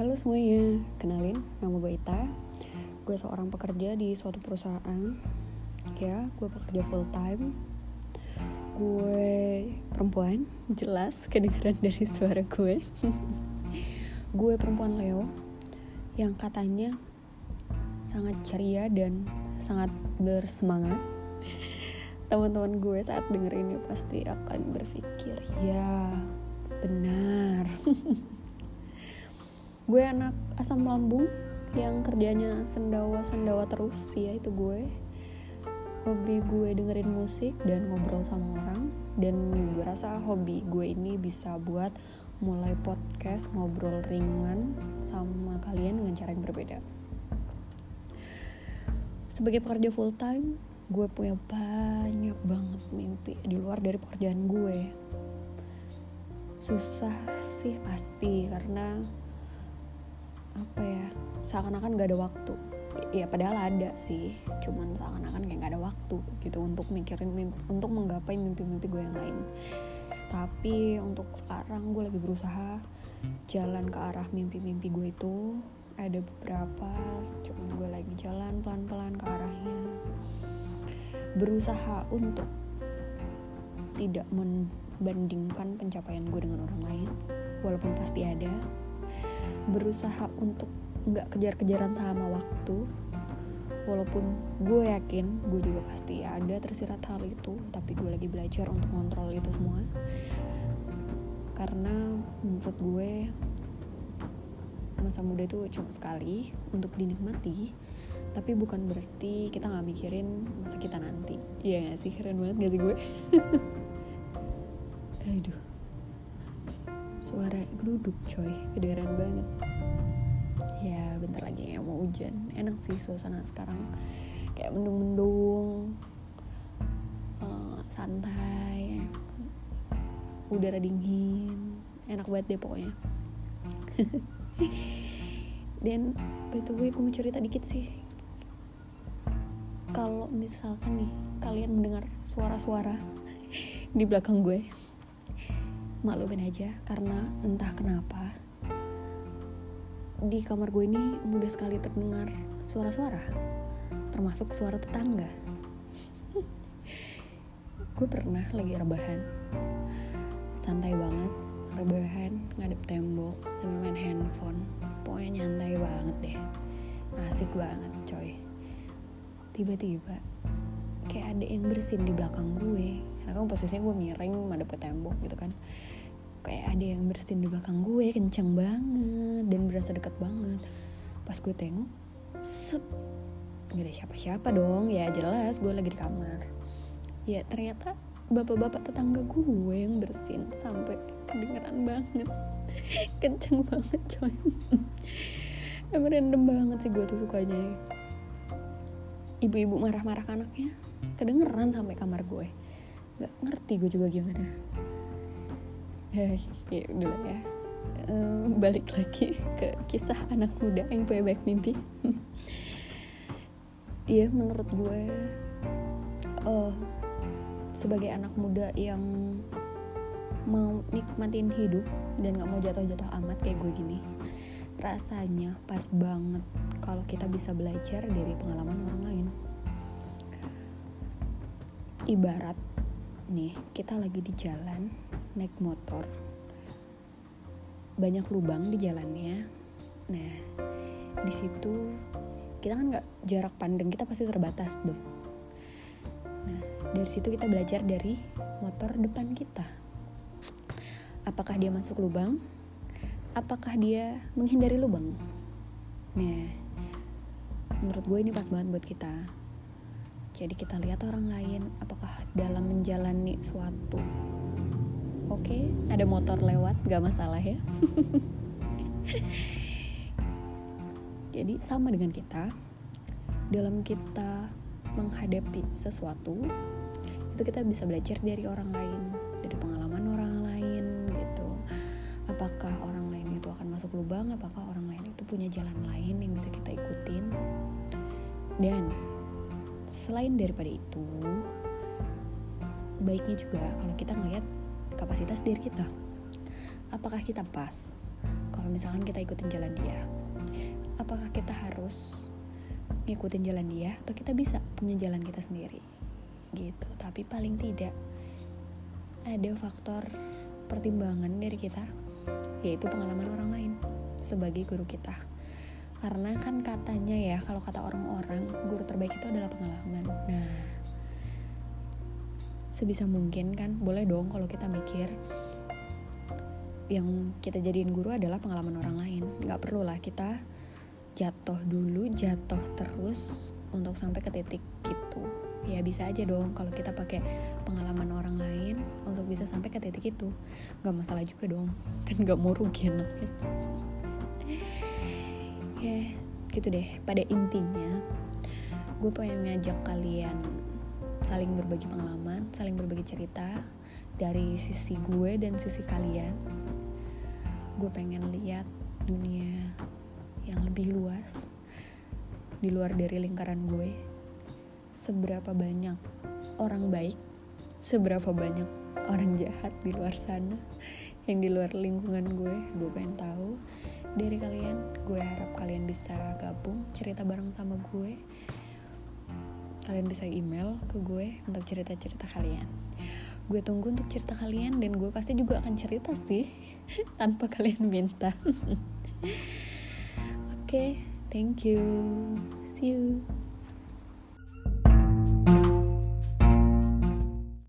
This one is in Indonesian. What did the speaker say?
Halo semuanya, kenalin nama gue Ita. Gue seorang pekerja di suatu perusahaan. Ya, gue pekerja full time. Gue perempuan, jelas kedengeran dari suara gue. Gue perempuan Leo Yang katanya sangat ceria dan sangat bersemangat. Teman-teman gue saat denger ini pasti akan berpikir Ya, benar gue anak asam lambung yang kerjanya sendawa-sendawa terus ya itu gue. Hobi gue dengerin musik dan ngobrol sama orang dan gue rasa hobi gue ini bisa buat mulai podcast ngobrol ringan sama kalian dengan cara yang berbeda. Sebagai pekerja full time gue punya banyak banget mimpi di luar dari pekerjaan gue. Susah sih pasti karena apa ya seakan-akan gak ada waktu. Ya padahal ada sih cuman seakan-akan kayak gak ada waktu gitu untuk mikirin mimpi, untuk menggapai mimpi-mimpi gue yang lain. Tapi untuk sekarang gue lagi berusaha jalan ke arah mimpi-mimpi gue itu. Ada beberapa cuman gue lagi jalan pelan-pelan ke arahnya. Berusaha untuk tidak membandingkan pencapaian gue dengan orang lain walaupun pasti ada berusaha untuk nggak kejar-kejaran sama waktu. Walaupun gue yakin gue juga pasti ada tersirat hal itu tapi gue lagi belajar untuk kontrol itu semua. Karena menurut gue masa muda itu cuma sekali untuk dinikmati tapi bukan berarti kita nggak mikirin masa kita nanti. Iya gak sih? Keren banget gak sih gue? Aduh suara geluduk coy. Kedengeran banget. Ya bentar lagi ya mau hujan. Enak sih suasana sekarang. Kayak mendung-mendung uh, santai udara dingin. Enak banget deh pokoknya. Dan itu gue gue mau cerita dikit sih. Kalau misalkan nih kalian mendengar suara-suara di belakang gue maklumin aja karena entah kenapa di kamar gue ini mudah sekali terdengar suara-suara termasuk suara tetangga. Gue pernah lagi rebahan. Santai banget rebahan ngadep tembok sambil main handphone. Pokoknya nyantai banget deh. Asik banget coy. Tiba-tiba kayak ada yang bersin di belakang gue. Karena kan posisinya gue miring madep ke tembok gitu kan. Kayak ada yang bersin di belakang gue kenceng banget dan berasa deket banget. Pas gue tengok set. Gak ada siapa-siapa dong. Ya jelas gue lagi di kamar. Ya ternyata bapak-bapak tetangga gue yang bersin sampai kedengeran banget. Kenceng banget coy. Emang random banget sih gue tuh sukanya ibu-ibu marah-marah ke anaknya kedengeran sampai kamar gue. Nggak ngerti gue juga gimana. Ya udah ya. Uh, balik lagi ke kisah anak muda yang punya baik mimpi. Iya menurut gue uh, sebagai anak muda yang mau nikmatin hidup dan gak mau jatuh-jatuh amat kayak gue gini rasanya pas banget kalau kita bisa belajar dari pengalaman orang lain. Ibarat nih kita lagi di jalan naik motor. Banyak lubang di jalannya. Nah di situ kita kan nggak jarak pandang kita pasti terbatas dong nah dari situ kita belajar dari motor depan kita. Apakah dia masuk lubang? Apakah dia menghindari lubang? Nah menurut gue ini pas banget buat kita. Jadi kita lihat orang lain apakah dalam menjalani suatu oke okay, ada motor lewat gak masalah ya. Jadi sama dengan kita dalam kita menghadapi sesuatu itu kita bisa belajar dari orang lain dari pengalaman orang lain gitu. Apakah orang lain itu akan masuk lubang apakah orang lain punya jalan lain yang bisa kita ikutin. Dan selain daripada itu baiknya juga kalau kita ngeliat kapasitas diri kita. Apakah kita pas kalau kalau misalkan kita ikutin jalan dia? Apakah kita harus ngikutin jalan dia atau kita bisa punya jalan kita sendiri? Gitu. Tapi paling tidak ada faktor pertimbangan dari kita yaitu pengalaman orang lain sebagai guru kita. Karena kan katanya ya kalau kata orang-orang guru terbaik itu adalah pengalaman. Nah sebisa mungkin kan boleh dong kalau kita mikir yang kita jadiin guru adalah pengalaman orang lain. Nggak perlu lah kita jatuh dulu jatuh terus untuk sampai ke titik gitu ya bisa aja dong kalau kita pakai pengalaman orang lain untuk bisa sampai ke titik itu. Nggak masalah juga dong kan nggak mau rugi anaknya ya gitu deh. Pada intinya gue pengen ngajak kalian saling berbagi pengalaman saling berbagi cerita dari sisi gue dan sisi kalian. Gue pengen lihat dunia yang lebih luas di luar dari lingkaran gue. Seberapa banyak orang baik seberapa banyak orang jahat di luar sana yang di luar lingkungan gue gue pengen tahu dari kalian. Gue harap kalian bisa gabung cerita bareng sama gue. Kalian bisa email ke gue untuk cerita-cerita kalian. Gue tunggu untuk cerita kalian dan gue pasti juga akan cerita sih tanpa kalian minta. Oke okay, thank you. See you